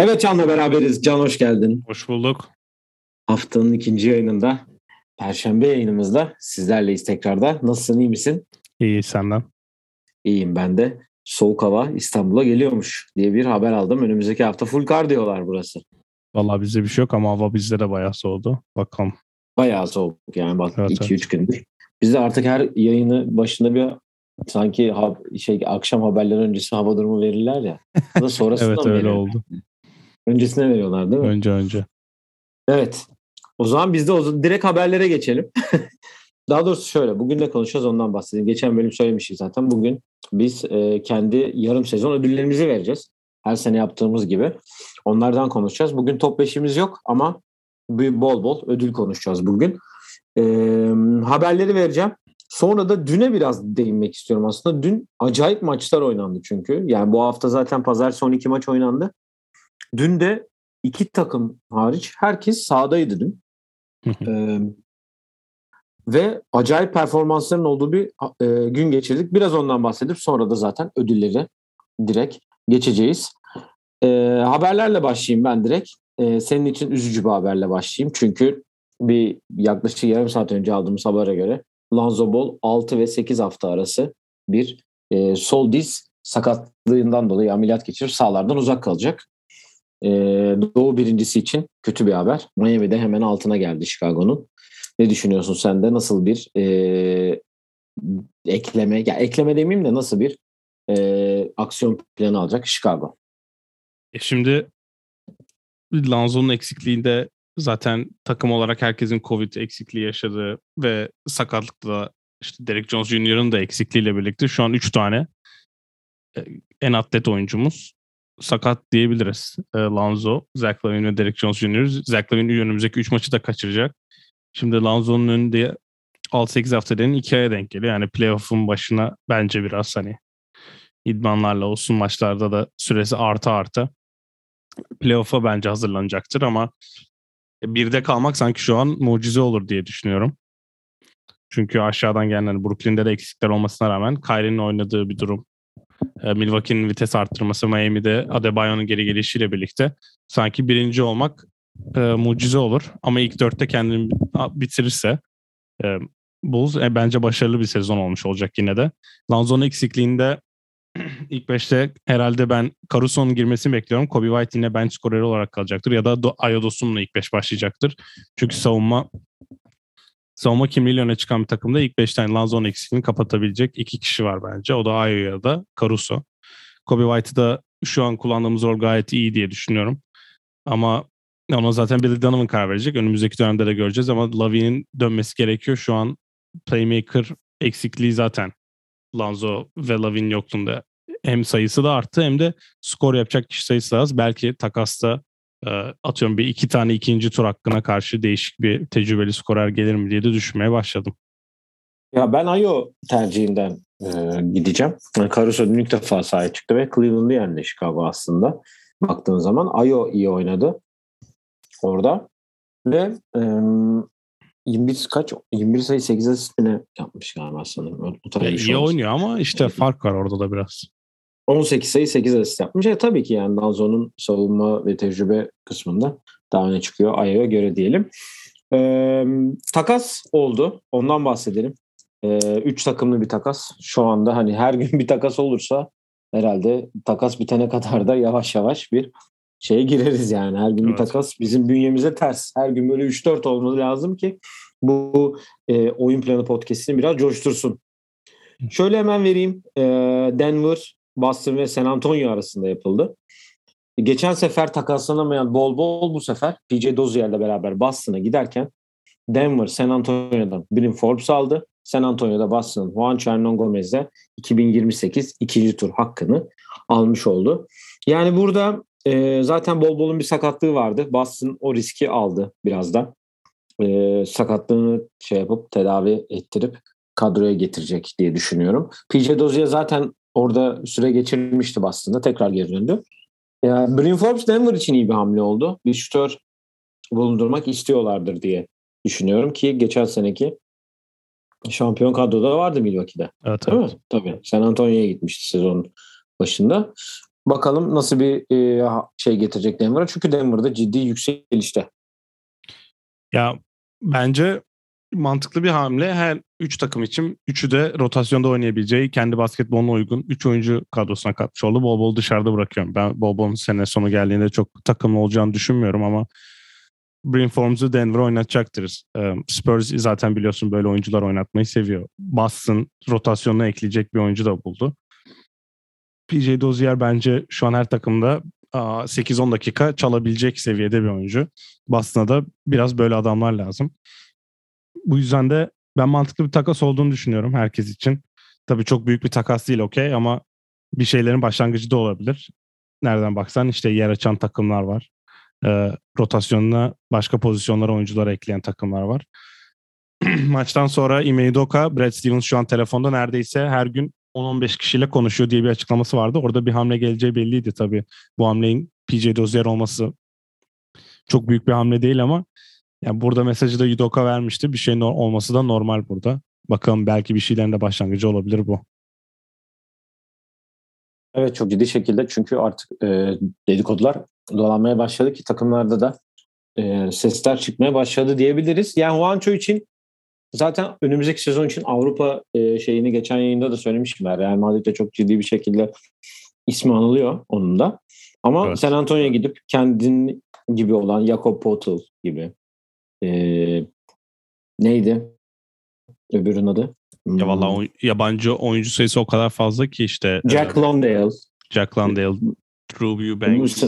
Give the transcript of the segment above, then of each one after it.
Evet Can'la beraberiz. Can hoş geldin. Hoş bulduk. Haftanın ikinci yayınında, Perşembe yayınımızda sizlerleyiz tekrarda. Nasılsın, iyi misin? İyi senden. İyiyim ben de. Soğuk hava İstanbul'a geliyormuş diye bir haber aldım. Önümüzdeki hafta full kar diyorlar burası. Vallahi bizde bir şey yok ama hava bizde de bayağı soğudu. Bakalım. Bayağı soğuk yani bak Evet, 2-3 gündür. Biz de artık her yayını başında bir sanki ha- şey akşam haberleri öncesi hava durumu verirler ya. Da sonrasında Evet öyle verirler? oldu. Öncesine veriyorlar değil mi? Önce önce. Evet. O zaman biz de o direkt haberlere geçelim. Daha doğrusu şöyle, bugün de konuşacağız ondan bahsedeyim. Geçen bölüm söylemiştik zaten. Bugün biz e, kendi yarım sezon ödüllerimizi vereceğiz. Her sene yaptığımız gibi. Onlardan konuşacağız. Bugün top beşimiz yok ama bir bol bol ödül konuşacağız bugün. E, haberleri vereceğim. Sonra da düne biraz değinmek istiyorum aslında. Dün acayip maçlar oynandı çünkü. Yani bu hafta zaten pazar son iki maç oynandı. Dün de iki takım hariç herkes sahadaydı dün. Ee, ve acayip performansların olduğu bir e, gün geçirdik. Biraz ondan bahsedip sonra da zaten ödülleri direkt geçeceğiz. Ee, haberlerle başlayayım ben direkt. Ee, senin için üzücü bir haberle başlayayım. Çünkü bir yaklaşık yarım saat önce aldığımız habere göre Lonzo Ball 6 ve 8 hafta arası bir e, sol diz sakatlığından dolayı ameliyat geçirip sahalardan uzak kalacak. Ee, Doğu birincisi için kötü bir haber. Miami'de hemen altına geldi Chicago'nun. Ne düşünüyorsun sen de? Nasıl bir e, ekleme, ya ekleme demeyeyim de nasıl bir e, aksiyon planı alacak Chicago? E şimdi Lanzo'nun eksikliğinde zaten takım olarak herkesin Covid eksikliği yaşadığı ve sakatlıkla işte Derek Jones Jr.'ın da eksikliğiyle birlikte şu an 3 tane e, en atlet oyuncumuz sakat diyebiliriz. E, Lanzo, Zach Lavine ve Derek Jones Jr. Zach Lavine önümüzdeki 3 maçı da kaçıracak. Şimdi Lanzo'nun önünde 6-8 haftanın 2 aya denk geliyor. Yani playoff'un başına bence biraz hani idmanlarla olsun maçlarda da süresi arta arta playoff'a bence hazırlanacaktır ama birde kalmak sanki şu an mucize olur diye düşünüyorum. Çünkü aşağıdan gelen hani Brooklyn'de de eksikler olmasına rağmen Kyrie'nin oynadığı bir durum. E, Milwaukee'nin vites arttırması, Miami'de Adebayo'nun geri gelişiyle birlikte sanki birinci olmak e, mucize olur. Ama ilk dörtte kendini bitirirse e, Bulls e, bence başarılı bir sezon olmuş olacak yine de. Lanzo'nun eksikliğinde ilk beşte herhalde ben Caruso'nun girmesini bekliyorum. Kobe White yine bench skoreri olarak kalacaktır ya da Do- Ayo Dosun'la ilk beş başlayacaktır. Çünkü savunma savunma kimliğiyle öne çıkan bir takımda ilk beşten Lanzo'nun eksikliğini kapatabilecek iki kişi var bence. O da Ayo ya da Caruso. Kobe White'ı da şu an kullandığımız rol gayet iyi diye düşünüyorum. Ama ona zaten Billy Donovan karar verecek. Önümüzdeki dönemde de göreceğiz ama Lavine'in dönmesi gerekiyor. Şu an playmaker eksikliği zaten Lanzo ve Lavin yokluğunda hem sayısı da arttı hem de skor yapacak kişi sayısı da az. Belki takasta e, atıyorum bir iki tane ikinci tur hakkına karşı değişik bir tecrübeli skorer gelir mi diye de düşünmeye başladım. Ya ben Ayo tercihinden e, gideceğim. Yani Caruso ilk defa sahaya çıktı ve Cleveland'ı yendi Chicago aslında. Baktığın zaman Ayo iyi oynadı orada. Ve 21 kaç? 21 sayı 8 asistine yapmış galiba sanırım. O tarz E, iyi oynuyor ama işte fark var orada da biraz. 18 sayı 8 asist yapmış. E, tabii ki yani Lanzo'nun savunma ve tecrübe kısmında daha öne çıkıyor Ayo'ya göre diyelim. E, takas oldu. Ondan bahsedelim. 3 takımlı bir takas. Şu anda hani her gün bir takas olursa herhalde takas bitene kadar da yavaş yavaş bir şeye gireriz yani. Her gün bir Evet. takas bizim bünyemize ters. Her gün böyle 3-4 olması lazım ki bu e, oyun planı podcast'ini biraz coştursun. Şöyle hemen vereyim. E, Denver, Boston ve San Antonio arasında yapıldı. Geçen sefer takaslanamayan bol bol bu sefer PJ Dozier'le beraber Boston'a giderken Denver, San Antonio'dan Brim Forbes aldı. San Antonio'da Boston'ın Juan Hernan Gomez'de 2028 ikinci tur hakkını almış oldu. Yani burada e, zaten bol bolun bir sakatlığı vardı. Boston o riski aldı biraz da. E, sakatlığını şey yapıp tedavi ettirip kadroya getirecek diye düşünüyorum. PJ Dozier zaten orada süre geçirmişti Boston'da. Tekrar geri döndü. Yani Brim Forbes Denver için iyi bir hamle oldu. Bir şutör bulundurmak istiyorlardır diye düşünüyorum ki geçen seneki Şampiyon kadroda vardı Milwaukee'de. Evet, Değil evet. mi? Tabii. San Antonio'ya gitmişti sezonun başında. Bakalım nasıl bir e, şey getirecek Denver'a. Çünkü Denver'da ciddi yükselişte. Ya bence mantıklı bir hamle. Her 3 takım için üçü de rotasyonda oynayabileceği kendi basketboluna uygun 3 oyuncu kadrosuna katmış oldu. Bol bol dışarıda bırakıyorum. Ben bol bolun sene sonu geldiğinde çok takımlı olacağını düşünmüyorum ama Bryn Forms'u Denver oynatacaktır. Ee, Spurs zaten biliyorsun böyle oyuncular oynatmayı seviyor. Boston rotasyonuna ekleyecek bir oyuncu da buldu. PJ Dozier bence şu an her takımda 8-10 dakika çalabilecek seviyede bir oyuncu. Boston'a da biraz böyle adamlar lazım. Bu yüzden de ben mantıklı bir takas olduğunu düşünüyorum herkes için. Tabii çok büyük bir takas değil okey ama bir şeylerin başlangıcı da olabilir. Nereden baksan işte yer açan takımlar var. E, rotasyonuna başka pozisyonlara oyuncular ekleyen takımlar var. Maçtan sonra Ime Udoka, Brad Stevens şu an telefonda neredeyse her gün 10-15 kişiyle konuşuyor diye bir açıklaması vardı. Orada bir hamle geleceği belliydi tabii. Bu hamlenin PJ Dozier olması çok büyük bir hamle değil ama yani burada mesajı da Yudoka vermişti. Bir şeyin olması da normal burada. Bakalım belki bir şeylerin de başlangıcı olabilir bu. Evet çok ciddi şekilde çünkü artık e, dedikodular dolanmaya başladı ki takımlarda da e, sesler çıkmaya başladı diyebiliriz. Yani Juancho için zaten önümüzdeki sezon için Avrupa e, şeyini geçen yayında da söylemiştim. Ben. Real Madrid'de çok ciddi bir şekilde ismi anılıyor onun da. Ama evet. San Antonio'ya gidip kendin gibi olan Jakob Potel gibi e, neydi öbürün adı? Ya valla hmm. yabancı oyuncu sayısı o kadar fazla ki işte. Jack e, Landale. Jack Landale, Drew Eubanks.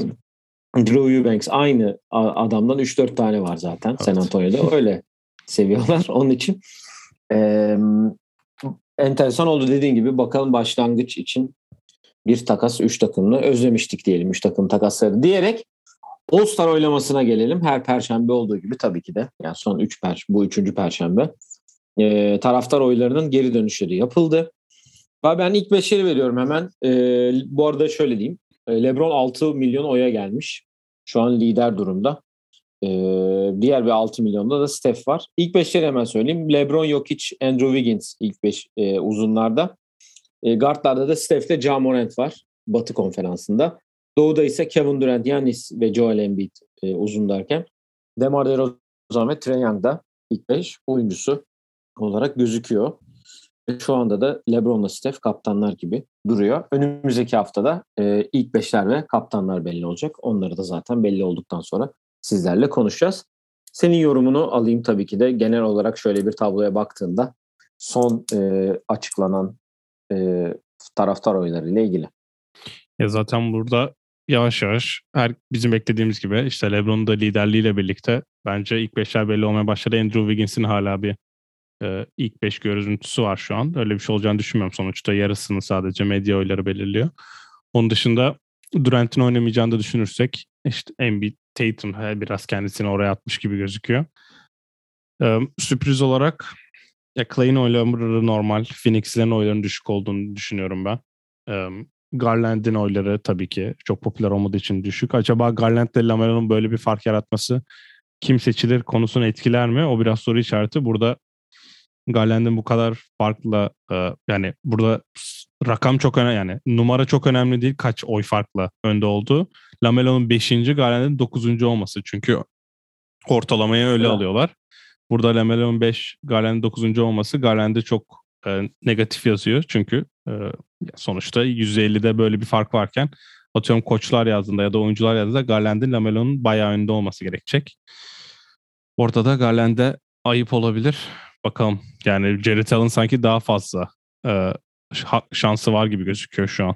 Drew Eubanks aynı adamdan 3-4 tane var zaten evet. San Antonio'da. Öyle seviyorlar onun için. Ee, enteresan oldu dediğin gibi bakalım başlangıç için bir takas 3 takımlı özlemiştik diyelim 3 takım takasları diyerek All-Star oylamasına gelelim. Her perşembe olduğu gibi tabii ki de. Yani son 3 per bu üçüncü perşembe. E, taraftar oylarının geri dönüşleri yapıldı. Ben ilk beşeri veriyorum hemen. E, bu arada şöyle diyeyim. E, LeBron 6 milyon oya gelmiş. Şu an lider durumda. E, diğer bir 6 milyonda da Steph var. İlk beşleri hemen söyleyeyim. LeBron, Jokic, Andrew Wiggins ilk beş e, uzunlarda. E, guardlarda da Steph ile Ja Morant var. Batı konferansında. Doğu'da ise Kevin Durant, Giannis ve Joel Embiid e, uzun derken DeMar DeRozan ve Trae Young da ilk 5 oyuncusu olarak gözüküyor. Şu anda da LeBron'la Steph kaptanlar gibi duruyor. Önümüzdeki haftada e, ilk beşler ve kaptanlar belli olacak. Onları da zaten belli olduktan sonra sizlerle konuşacağız. Senin yorumunu alayım tabii ki de. Genel olarak şöyle bir tabloya baktığında son e, açıklanan e, taraftar oyları ile ilgili. Ya zaten burada yavaş yavaş her bizim beklediğimiz gibi işte LeBron'un da liderliğiyle birlikte bence ilk beşler belli olmaya başladı. Andrew Wiggins'in hala bir e, ilk beş görüntüsü var şu an. Öyle bir şey olacağını düşünmüyorum. Sonuçta yarısını sadece medya oyları belirliyor. Onun dışında Durant'in oynamayacağını da düşünürsek işte Embiid, Tatum biraz kendisini oraya atmış gibi gözüküyor. E, sürpriz olarak ya Clay'in oyları normal. Phoenix'lerin oylarının düşük olduğunu düşünüyorum ben. E, Garland'in oyları tabii ki çok popüler olmadığı için düşük. Acaba Garland ile Lamelo'nun böyle bir fark yaratması kim seçilir konusunu etkiler mi? O biraz soru işareti. Burada Garland'in bu kadar farklı e, yani burada rakam çok önemli yani numara çok önemli değil kaç oy farklı önde olduğu. Lamelo'nun 5. Garland'in 9. olması çünkü ortalamayı öyle evet. alıyorlar. Burada Lamelo'nun 5, Garland'in 9. olması Garland'e çok e, negatif yazıyor çünkü e, sonuçta %50'de böyle bir fark varken atıyorum koçlar yazdığında ya da oyuncular yazdığında Garland'in Lamelo'nun bayağı önde olması gerekecek. Ortada Garland'e ayıp olabilir. Bakalım yani Jared Allen sanki daha fazla e, şansı var gibi gözüküyor şu an.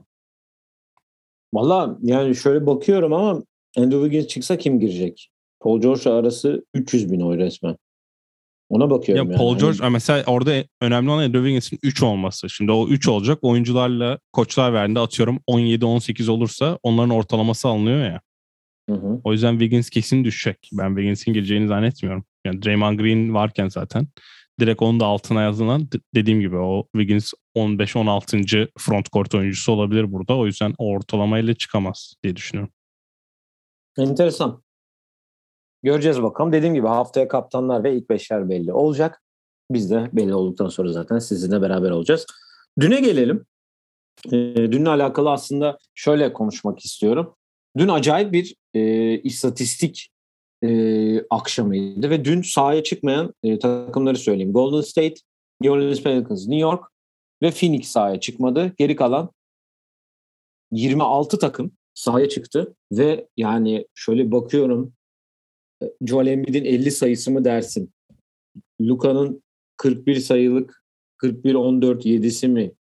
Valla yani şöyle bakıyorum ama Andrew Wiggins çıksa kim girecek? Paul George arası 300 bin oy resmen. Ona bakıyorum ya yani. Paul hani George hani... mesela orada önemli olan Andrew Wiggins'in 3 olması. Şimdi o 3 olacak. Oyuncularla koçlar verdiğinde atıyorum 17-18 olursa onların ortalaması alınıyor ya. Hı hı. O yüzden Wiggins kesin düşecek. Ben Wiggins'in gireceğini zannetmiyorum. Yani Draymond Green varken zaten direkt onu da altına yazılan dediğim gibi o Wiggins 15-16. front court oyuncusu olabilir burada. O yüzden o ortalamayla çıkamaz diye düşünüyorum. Enteresan. Göreceğiz bakalım. Dediğim gibi haftaya kaptanlar ve ilk beşler belli olacak. Biz de belli olduktan sonra zaten sizinle beraber olacağız. Düne gelelim. E, dünle alakalı aslında şöyle konuşmak istiyorum. Dün acayip bir e, istatistik e, akşamıydı ve dün sahaya çıkmayan e, takımları söyleyeyim. Golden State, New Orleans Pelicans, New York ve Phoenix sahaya çıkmadı. Geri kalan 26 takım sahaya çıktı ve yani şöyle bakıyorum e, Joel Embiid'in 50 sayısı mı dersin? Luka'nın 41 sayılık 41-14 7'si mi?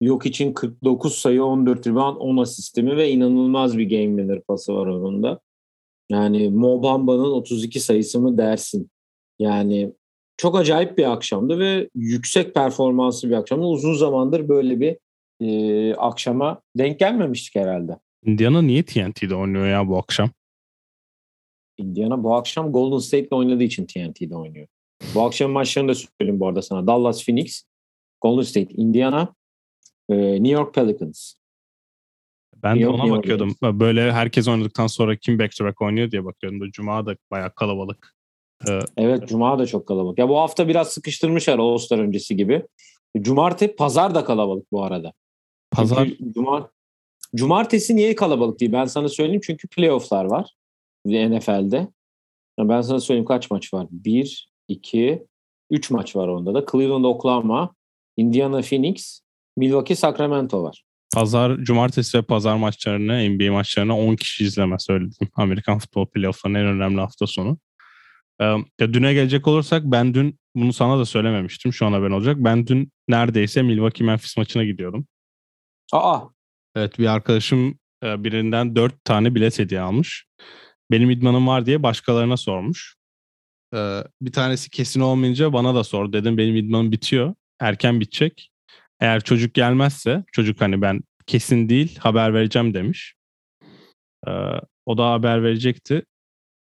Yok için 49 sayı 14 rebound 10 asisti mi ve inanılmaz bir game winner pası var onun Yani Mo Bamba'nın 32 sayısı mı dersin? Yani çok acayip bir akşamdı ve yüksek performanslı bir akşamdı. Uzun zamandır böyle bir e, akşama denk gelmemiştik herhalde. Indiana niye TNT'de oynuyor ya bu akşam? Indiana bu akşam Golden State'le oynadığı için TNT'de oynuyor. Bu akşam maçlarını da söyleyeyim bu arada sana. Dallas Phoenix, Golden State, Indiana, New York Pelicans. Ben New de ona York, bakıyordum. York. Böyle herkes oynadıktan sonra kim back to back oynuyor diye bakıyordum. Cuma da bayağı kalabalık. Ee, evet Cuma da çok kalabalık. Ya bu hafta biraz sıkıştırmışlar All-Star öncesi gibi. Cumartesi, pazar da kalabalık bu arada. Pazar? Çünkü Cuma, Cumartesi niye kalabalık değil? Ben sana söyleyeyim çünkü playofflar var NFL'de. Ben sana söyleyeyim kaç maç var? 1, 2, 3 maç var onda da. Cleveland, Oklahoma, Indiana, Phoenix, Milwaukee, Sacramento var. Pazar, cumartesi ve pazar maçlarını, NBA maçlarını 10 kişi izleme söyledim. Amerikan futbol playoff'larının en önemli hafta sonu. Ee, ya düne gelecek olursak ben dün bunu sana da söylememiştim. Şu an haberin olacak. Ben dün neredeyse Milwaukee Memphis maçına gidiyordum. Aa. Evet bir arkadaşım birinden dört tane bilet hediye almış. Benim idmanım var diye başkalarına sormuş. Ee, bir tanesi kesin olmayınca bana da sor. Dedim benim idmanım bitiyor. Erken bitecek. Eğer çocuk gelmezse çocuk hani ben kesin değil haber vereceğim demiş. Ee, o da haber verecekti.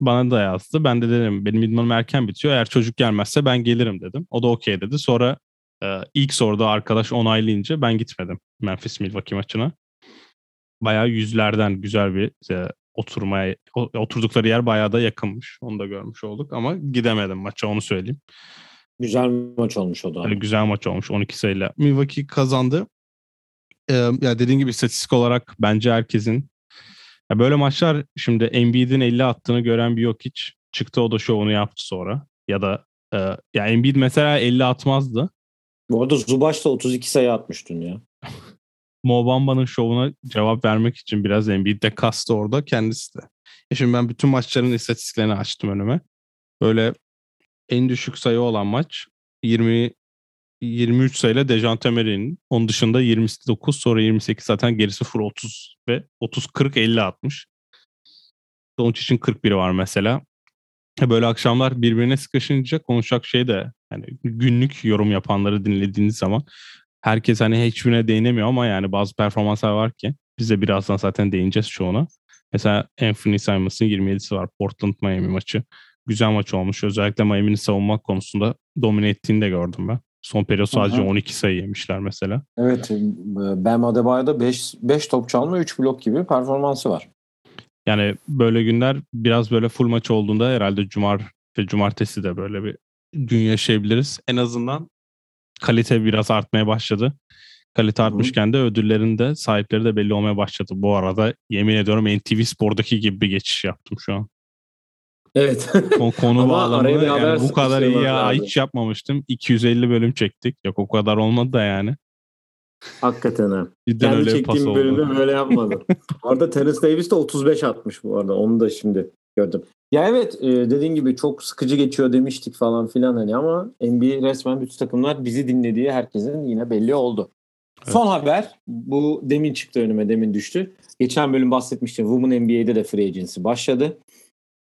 Bana da yazdı. Ben de dedim benim idmanım erken bitiyor. Eğer çocuk gelmezse ben gelirim dedim. O da okey dedi. Sonra e, ilk soruda arkadaş onaylayınca ben gitmedim Memphis Milwaukee maçına. Bayağı yüzlerden güzel bir e, oturmaya oturdukları yer bayağı da yakınmış. Onu da görmüş olduk ama gidemedim maça onu söyleyeyim. Güzel maç olmuş o da. Yani güzel maç olmuş 12 sayıyla. Milwaukee kazandı. Ee, ya dediğin gibi istatistik olarak bence herkesin ya böyle maçlar şimdi Embiid'in 50 attığını gören bir yok hiç. Çıktı o da şovunu yaptı sonra. Ya da e, ya Embiid mesela 50 atmazdı. Bu arada Zubaş da 32 sayı atmıştın ya. Mobamba'nın şovuna cevap vermek için biraz Embiid de kastı orada kendisi de. Ya şimdi ben bütün maçların istatistiklerini açtım önüme. Böyle en düşük sayı olan maç 20 23 sayıyla Dejante Murray'nin. Onun dışında 29 sonra 28 zaten gerisi full 30 ve 30 40 50 atmış. için 41 var mesela. Böyle akşamlar birbirine sıkışınca konuşacak şey de yani günlük yorum yapanları dinlediğiniz zaman herkes hani hiçbirine değinemiyor ama yani bazı performanslar var ki biz de birazdan zaten değineceğiz çoğuna. Mesela Anthony Simons'ın 27'si var Portland Miami maçı güzel maç olmuş. Özellikle Miami'nin savunma konusunda domine ettiğini de gördüm ben. Son periyot sadece Aha. 12 sayı yemişler mesela. Evet. Bam Adebayo'da 5, 5 top çalma 3 blok gibi performansı var. Yani böyle günler biraz böyle full maç olduğunda herhalde cumar ve cumartesi de böyle bir gün yaşayabiliriz. En azından kalite biraz artmaya başladı. Kalite artmışken de ödüllerin de sahipleri de belli olmaya başladı. Bu arada yemin ediyorum NTV Spor'daki gibi bir geçiş yaptım şu an. Evet. konu bağlamı yani bu kadar iyi ya hiç yapmamıştım. 250 bölüm çektik. Yok o kadar olmadı da yani. Hakikaten ha. Cidden Kendi öyle çektiğim bölümde böyle yapmadım. Orada Terence Davis de 35 atmış bu arada. Onu da şimdi gördüm. Ya evet e, dediğin gibi çok sıkıcı geçiyor demiştik falan filan hani ama NBA resmen bütün takımlar bizi dinlediği herkesin yine belli oldu. Evet. Son haber bu demin çıktı önüme demin düştü. Geçen bölüm bahsetmiştim Women NBA'de de free agency başladı.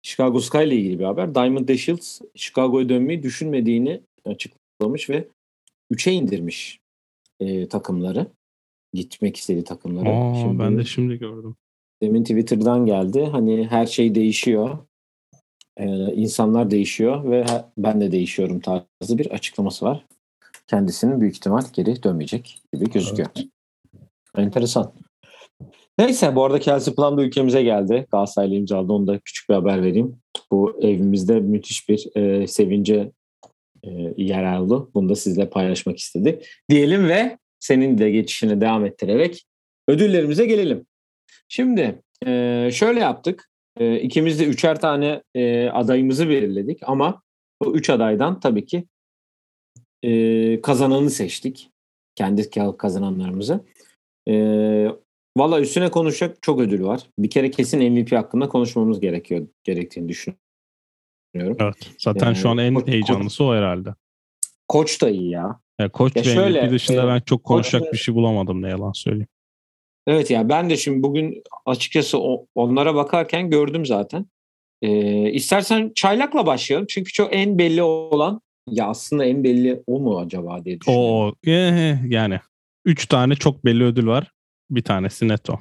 Chicago Sky ile ilgili bir haber. Diamond Dashields Chicago'ya dönmeyi düşünmediğini açıklamış ve 3'e indirmiş e, takımları. Gitmek istediği takımları. Aa, şimdi, ben de şimdi gördüm. Demin Twitter'dan geldi. Hani her şey değişiyor. Ee, insanlar değişiyor ve ben de değişiyorum tarzı bir açıklaması var. Kendisinin büyük ihtimal geri dönmeyecek gibi gözüküyor. Evet. Enteresan. Neyse bu arada Kelsey Plum da ülkemize geldi. Galatasaray'la imzaladı. Onu da küçük bir haber vereyim. Bu evimizde müthiş bir e, sevince e, yer aldı. Bunu da sizle paylaşmak istedik. Diyelim ve senin de geçişini devam ettirerek ödüllerimize gelelim. Şimdi e, şöyle yaptık. E, ikimiz de üçer tane e, adayımızı belirledik ama bu üç adaydan tabii ki e, kazananı seçtik. Kendi kazananlarımızı. E, Valla üstüne konuşacak çok ödül var. Bir kere kesin MVP hakkında konuşmamız gerekiyor gerektiğini düşünüyorum. Evet. Zaten yani, şu an en heyecanlısı o herhalde. Koç da iyi ya. ya koç ya ve şöyle, MVP dışında e, ben çok konuşacak koç, bir şey bulamadım ne yalan söyleyeyim. Evet ya ben de şimdi bugün açıkçası o, onlara bakarken gördüm zaten. Ee, istersen çaylakla başlayalım. Çünkü çok en belli olan ya aslında en belli o mu acaba diye düşünüyorum. O yani üç tane çok belli ödül var. Bir tanesi Neto.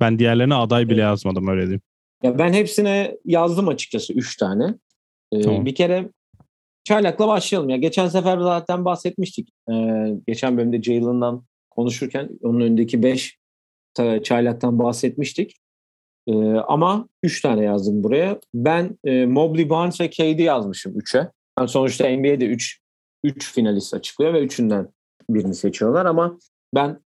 Ben diğerlerine aday bile yazmadım öyle diyeyim. Ya ben hepsine yazdım açıkçası üç tane. Ee, tamam. Bir kere çaylakla başlayalım. Ya geçen sefer zaten bahsetmiştik. Ee, geçen bölümde Jalen'dan konuşurken onun önündeki beş çaylaktan bahsetmiştik. Ee, ama üç tane yazdım buraya. Ben e, Mobley, Barnes ve KD yazmışım üçe. Yani sonuçta NBA'de üç, üç finalist açıklıyor ve üçünden birini seçiyorlar ama ben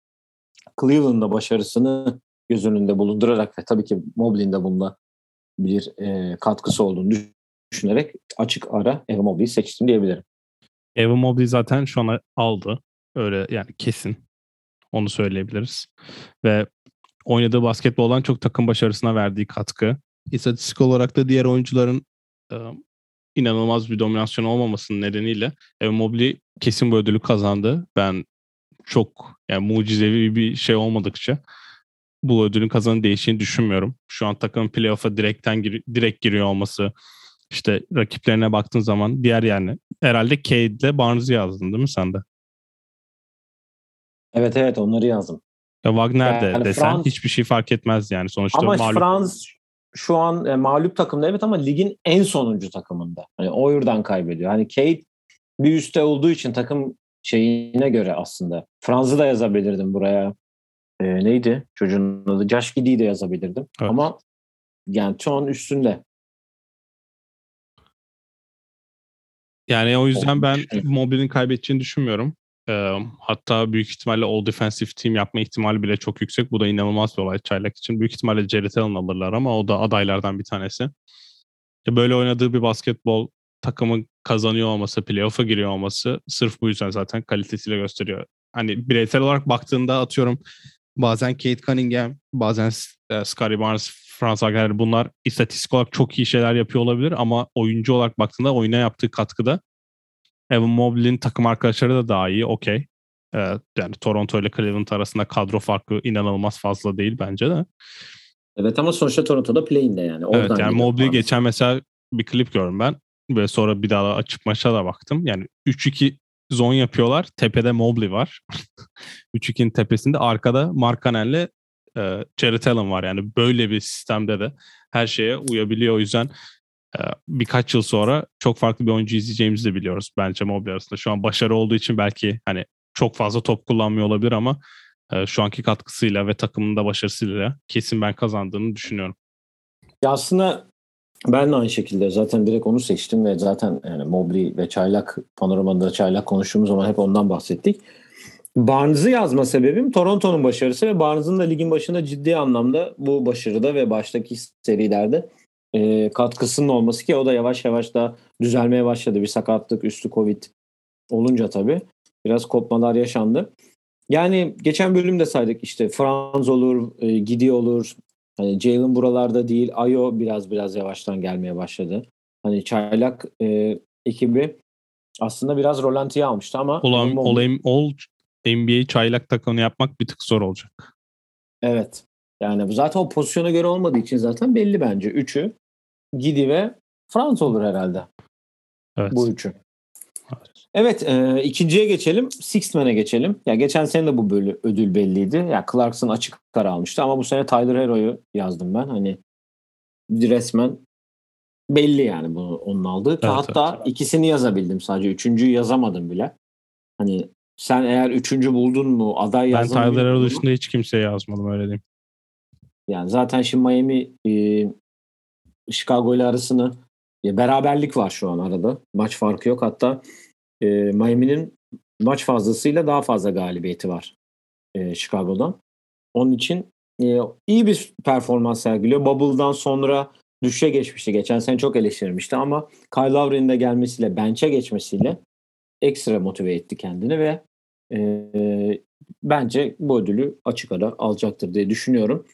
Cleveland'da başarısını göz önünde bulundurarak ve tabii ki Mobley'in de bunda bir e, katkısı olduğunu düşünerek açık ara Evan Mobley'i seçtim diyebilirim. Evan Mobley zaten şu an aldı. Öyle yani kesin. Onu söyleyebiliriz. Ve oynadığı basketboldan çok takım başarısına verdiği katkı. İstatistik olarak da diğer oyuncuların e, inanılmaz bir dominasyon olmamasının nedeniyle Evan Mobley kesin bu ödülü kazandı. Ben çok yani mucizevi bir şey olmadıkça bu ödülün kazanı değiştiğini düşünmüyorum. Şu an takımın playoff'a direkten gir direkt giriyor olması işte rakiplerine baktığın zaman diğer yani herhalde Cade ile Barnes'ı yazdın değil mi sen de? Evet evet onları yazdım. Ya Wagner de yani desen Frans, hiçbir şey fark etmez yani sonuçta. Ama mağlup. Frans şu an e, mağlup takımda evet ama ligin en sonuncu takımında. Hani o yurdan kaybediyor. Hani Kate bir üstte olduğu için takım şeyine göre aslında. Franz'ı da yazabilirdim buraya. E, neydi? Çocuğun adı Josh Giddy'yi de yazabilirdim. Evet. Ama yani an üstünde. Yani o yüzden ben Mobley'nin kaybedeceğini düşünmüyorum. Ee, hatta büyük ihtimalle All Defensive Team yapma ihtimali bile çok yüksek. Bu da inanılmaz bir olay Çaylak için. Büyük ihtimalle Jared Allen alırlar ama o da adaylardan bir tanesi. Böyle oynadığı bir basketbol takımın kazanıyor olması, playoff'a giriyor olması sırf bu yüzden zaten kalitesiyle gösteriyor. Hani bireysel olarak baktığında atıyorum bazen Kate Cunningham, bazen e, Scottie Barnes, Franz Wagner bunlar istatistik olarak çok iyi şeyler yapıyor olabilir ama oyuncu olarak baktığında oyuna yaptığı katkıda Evan Mobley'in takım arkadaşları da daha iyi. Okey. Ee, yani Toronto ile Cleveland arasında kadro farkı inanılmaz fazla değil bence de. Evet ama sonuçta Toronto'da play'inde yani. Oradan evet yani Mobley geçen mesela bir klip gördüm ben. Ve sonra bir daha açık maça da baktım. Yani 3-2 zon yapıyorlar. Tepede Mobley var. 3-2'nin tepesinde arkada Markanel'le e, Jared var. Yani böyle bir sistemde de her şeye uyabiliyor. O yüzden e, birkaç yıl sonra çok farklı bir oyuncu izleyeceğimizi de biliyoruz bence Mobley arasında. Şu an başarı olduğu için belki hani çok fazla top kullanmıyor olabilir ama e, şu anki katkısıyla ve takımın da başarısıyla kesin ben kazandığını düşünüyorum. Ya aslında ben de aynı şekilde zaten direkt onu seçtim ve zaten yani Mobley ve Çaylak panoramada Çaylak konuştuğumuz zaman hep ondan bahsettik. Barnes'ı yazma sebebim Toronto'nun başarısı ve Barnes'ın da ligin başında ciddi anlamda bu başarıda ve baştaki serilerde e, katkısının olması ki o da yavaş yavaş da düzelmeye başladı. Bir sakatlık üstü Covid olunca tabii biraz kopmalar yaşandı. Yani geçen bölümde saydık işte Franz olur, e, Gidi olur, Hani Jalen buralarda değil. Ayo biraz biraz yavaştan gelmeye başladı. Hani Çaylak e, ekibi aslında biraz rolantiye almıştı ama Ulan, olayım, ol NBA çaylak takımını yapmak bir tık zor olacak. Evet. Yani zaten o pozisyona göre olmadığı için zaten belli bence. Üçü Gidi ve Frans olur herhalde. Evet. Bu üçü. Evet e, ikinciye geçelim. Sixth Man'e geçelim. Ya geçen sene de bu bölü, ödül belliydi. Ya Clarkson açık kara almıştı ama bu sene Tyler Hero'yu yazdım ben. Hani resmen belli yani bunu onun aldığı. Evet, Hatta evet. ikisini yazabildim sadece. Üçüncüyü yazamadım bile. Hani sen eğer üçüncü buldun mu aday yazdın Ben Tyler Hero dışında hiç kimseye yazmadım öyle diyeyim. Yani zaten şimdi Miami e, Chicago ile arasını ya beraberlik var şu an arada. Maç farkı yok. Hatta e, Miami'nin maç fazlasıyla daha fazla galibiyeti var e, Chicago'dan. Onun için e, iyi bir performans sergiliyor. Bubble'dan sonra düşüşe geçmişti. Geçen sene çok eleştirmişti ama Kyle Lowry'nin de gelmesiyle, bench'e geçmesiyle ekstra motive etti kendini ve e, bence bu ödülü açık ara alacaktır diye düşünüyorum.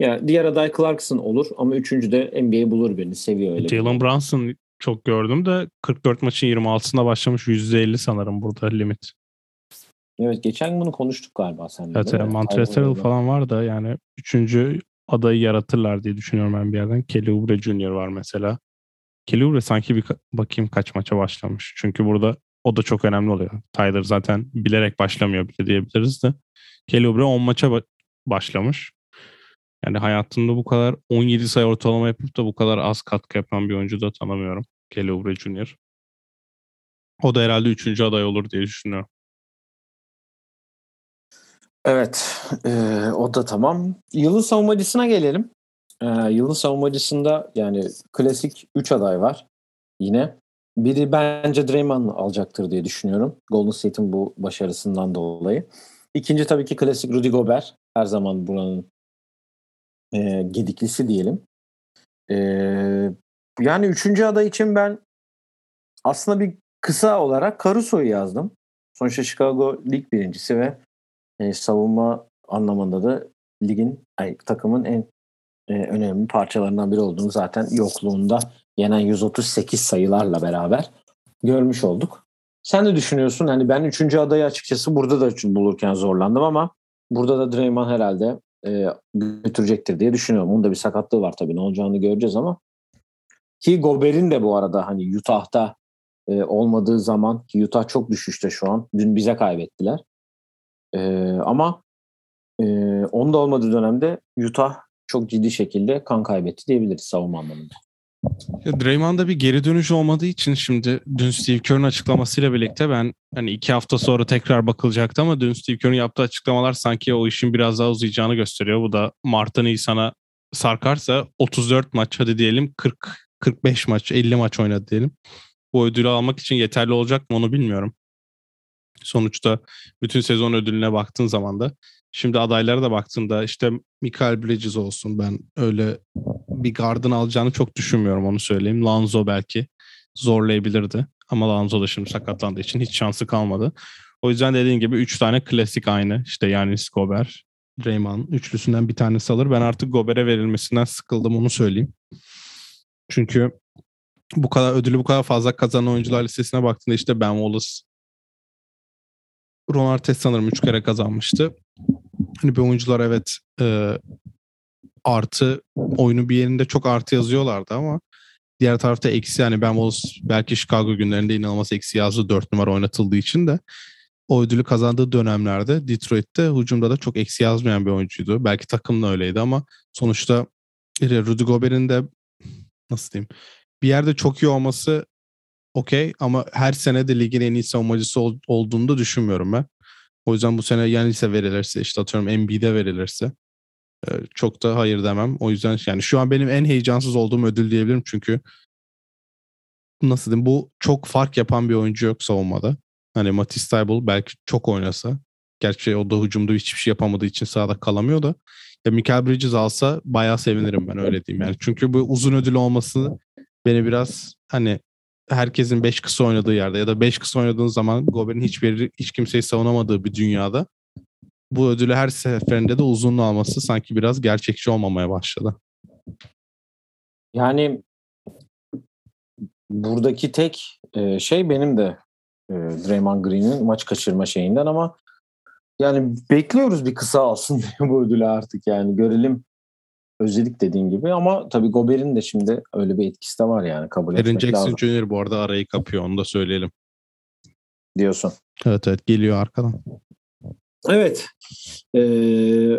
Ya diğer aday Clarkson olur ama üçüncü de NBA bulur birini seviyor öyle. Jalen Brunson çok gördüm de 44 maçın 26'sında başlamış %50 sanırım burada limit. Evet geçen bunu konuştuk galiba sen. Evet, evet Montrezl falan var da yani üçüncü adayı yaratırlar diye düşünüyorum ben bir yerden. Kelly Oubre Jr. var mesela. Kelly Oubre sanki bir bakayım kaç maça başlamış. Çünkü burada o da çok önemli oluyor. Tyler zaten bilerek başlamıyor bile diyebiliriz de. Kelly Oubre 10 maça başlamış. Yani hayatında bu kadar 17 sayı ortalama yapıp da bu kadar az katkı yapan bir oyuncu da tanımıyorum. Kelly Jr. O da herhalde üçüncü aday olur diye düşünüyorum. Evet, e, o da tamam. Yılın savunmacısına gelelim. E, yılın savunmacısında yani klasik 3 aday var yine. Biri bence Draymond alacaktır diye düşünüyorum. Golden State'in bu başarısından dolayı. İkinci tabii ki klasik Rudy Gobert. Her zaman buranın e, gediklisi diyelim. E, yani üçüncü aday için ben aslında bir kısa olarak Caruso'yu yazdım. Sonuçta Chicago lig birincisi ve e, savunma anlamında da ligin ay, takımın en e, önemli parçalarından biri olduğunu zaten yokluğunda yenen 138 sayılarla beraber görmüş olduk. Sen de düşünüyorsun hani ben üçüncü adayı açıkçası burada da bulurken zorlandım ama burada da Draymond herhalde e, götürecektir diye düşünüyorum. Onun da bir sakatlığı var tabii ne olacağını göreceğiz ama ki Gober'in de bu arada hani Utah'ta e, olmadığı zaman ki Utah çok düşüşte şu an. Dün bize kaybettiler. E, ama e, onda olmadığı dönemde Utah çok ciddi şekilde kan kaybetti diyebiliriz savunma anlamında. Draymond'da bir geri dönüş olmadığı için şimdi dün Steve Kerr'ın açıklamasıyla birlikte ben hani iki hafta sonra tekrar bakılacaktı ama dün Steve Kerr'ın yaptığı açıklamalar sanki o işin biraz daha uzayacağını gösteriyor. Bu da Mart'tan Nisan'a sarkarsa 34 maç hadi diyelim 40 45 maç 50 maç oynadı diyelim. Bu ödülü almak için yeterli olacak mı onu bilmiyorum. Sonuçta bütün sezon ödülüne baktığın zaman da şimdi adaylara da baktığımda işte Michael Bridges olsun ben öyle bir gardın alacağını çok düşünmüyorum onu söyleyeyim. Lanzo belki zorlayabilirdi ama Lanzo da şimdi sakatlandığı için hiç şansı kalmadı. O yüzden dediğim gibi 3 tane klasik aynı işte yani Gobert, Draymond üçlüsünden bir tanesi alır. Ben artık Gobert'e verilmesinden sıkıldım onu söyleyeyim. Çünkü bu kadar ödülü bu kadar fazla kazanan oyuncular listesine baktığında işte Ben Wallace, Ron Artest sanırım 3 kere kazanmıştı. Hani bir oyuncular evet e, artı oyunu bir yerinde çok artı yazıyorlardı ama diğer tarafta eksi yani Ben Wallace belki Chicago günlerinde inanılmaz eksi yazdı 4 numara oynatıldığı için de o ödülü kazandığı dönemlerde Detroit'te hücumda da çok eksi yazmayan bir oyuncuydu. Belki takım da öyleydi ama sonuçta Rudy Gobert'in de nasıl diyeyim bir yerde çok iyi olması okey ama her sene de ligin en iyi savunmacısı ol, olduğunu da düşünmüyorum ben. O yüzden bu sene Yanis'e verilirse işte atıyorum Embiid'e verilirse e, çok da hayır demem. O yüzden yani şu an benim en heyecansız olduğum ödül diyebilirim çünkü nasıl diyeyim bu çok fark yapan bir oyuncu yok savunmada. Hani Matisse Thybulle belki çok oynasa. Gerçi o da hücumda hiçbir şey yapamadığı için sahada kalamıyor da. Ya Michael Bridges alsa bayağı sevinirim ben öyle diyeyim yani. Çünkü bu uzun ödül olması beni biraz hani herkesin 5 kısa oynadığı yerde ya da 5 kısa oynadığın zaman Gobert'in hiçbir hiç kimseyi savunamadığı bir dünyada bu ödülü her seferinde de uzunlu alması sanki biraz gerçekçi olmamaya başladı. Yani buradaki tek e, şey benim de e, Draymond Green'in maç kaçırma şeyinden ama yani bekliyoruz bir kısa alsın bu ödülü artık yani görelim özledik dediğin gibi ama tabii Gober'in de şimdi öyle bir etkisi de var yani kabul Aaron etmek Jackson lazım. Jr. bu arada arayı kapıyor onu da söyleyelim. Diyorsun. Evet evet geliyor arkadan. Evet. Ee,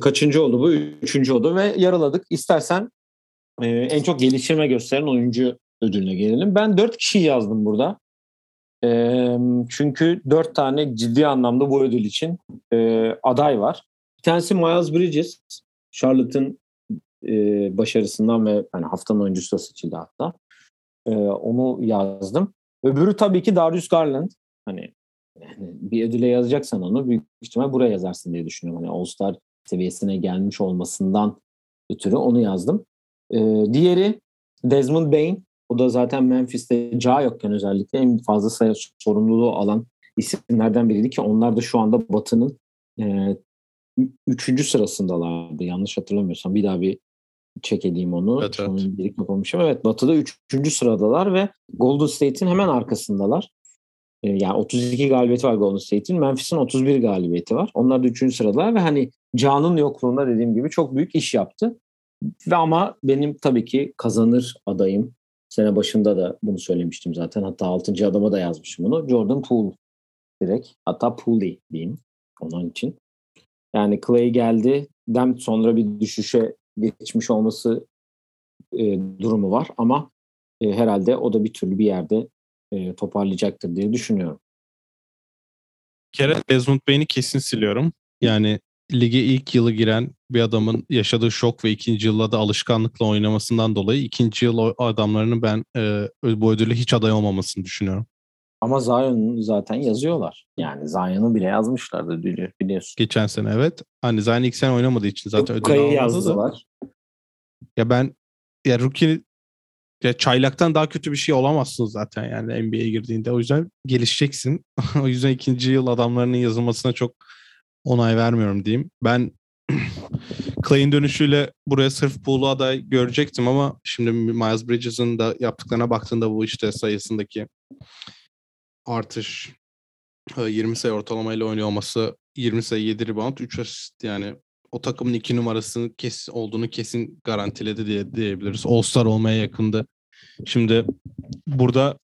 kaçıncı oldu bu? Üçüncü oldu ve yaraladık. İstersen e, en çok geliştirme gösteren oyuncu ödülüne gelelim. Ben dört kişi yazdım burada. E, çünkü dört tane ciddi anlamda bu ödül için e, aday var. Bir tanesi Miles Bridges. Charlotte'ın e, başarısından ve hani haftanın oyuncusu da seçildi hatta. E, onu yazdım. Öbürü tabii ki Darius Garland. Hani yani bir ödüle yazacaksan onu büyük ihtimal buraya yazarsın diye düşünüyorum. Hani All-Star seviyesine gelmiş olmasından ötürü onu yazdım. Ee, diğeri Desmond Bain. O da zaten Memphis'te ca yokken özellikle en fazla sayı sorumluluğu alan isimlerden biriydi ki onlar da şu anda Batı'nın e, üçüncü sırasındalardı yanlış hatırlamıyorsam. Bir daha bir check edeyim onu. Evet, evet. Onun kapamışım. Evet Batı'da üçüncü sıradalar ve Golden State'in hemen arkasındalar. E, yani 32 galibiyeti var Golden State'in. Memphis'in 31 galibiyeti var. Onlar da üçüncü sıradalar ve hani Can'ın yokluğunda dediğim gibi çok büyük iş yaptı. Ve ama benim tabii ki kazanır adayım. Sene başında da bunu söylemiştim zaten. Hatta 6. adama da yazmışım bunu. Jordan Poole direkt. Hatta Pooley diyeyim onun için. Yani Clay geldi. Dem sonra bir düşüşe geçmiş olması e, durumu var ama e, herhalde o da bir türlü bir yerde e, toparlayacaktır diye düşünüyorum. Bir kere Desmond Bain'i kesin siliyorum. Yani lige ilk yılı giren bir adamın yaşadığı şok ve ikinci yılla da alışkanlıkla oynamasından dolayı ikinci yıl adamlarının ben e, bu ödüle hiç aday olmamasını düşünüyorum. Ama Zion'u zaten yazıyorlar. Yani Zion'u bile yazmışlardı bili- biliyorsun. Geçen sene evet. Hani Zion ilk sene oynamadığı için zaten ödül almadı da. yazdılar. Ya ben ya rookie ya çaylaktan daha kötü bir şey olamazsın zaten yani NBA'ye girdiğinde. O yüzden gelişeceksin. o yüzden ikinci yıl adamlarının yazılmasına çok onay vermiyorum diyeyim. Ben Clay'in dönüşüyle buraya sırf Pool'u aday görecektim ama şimdi Miles Bridges'ın da yaptıklarına baktığında bu işte sayısındaki artış e, 20 sayı ortalamayla oynuyor olması 20 sayı 7 rebound 3 asist yani o takımın iki numarasının kes olduğunu kesin garantiledi diye diyebiliriz. All-Star olmaya yakındı. Şimdi burada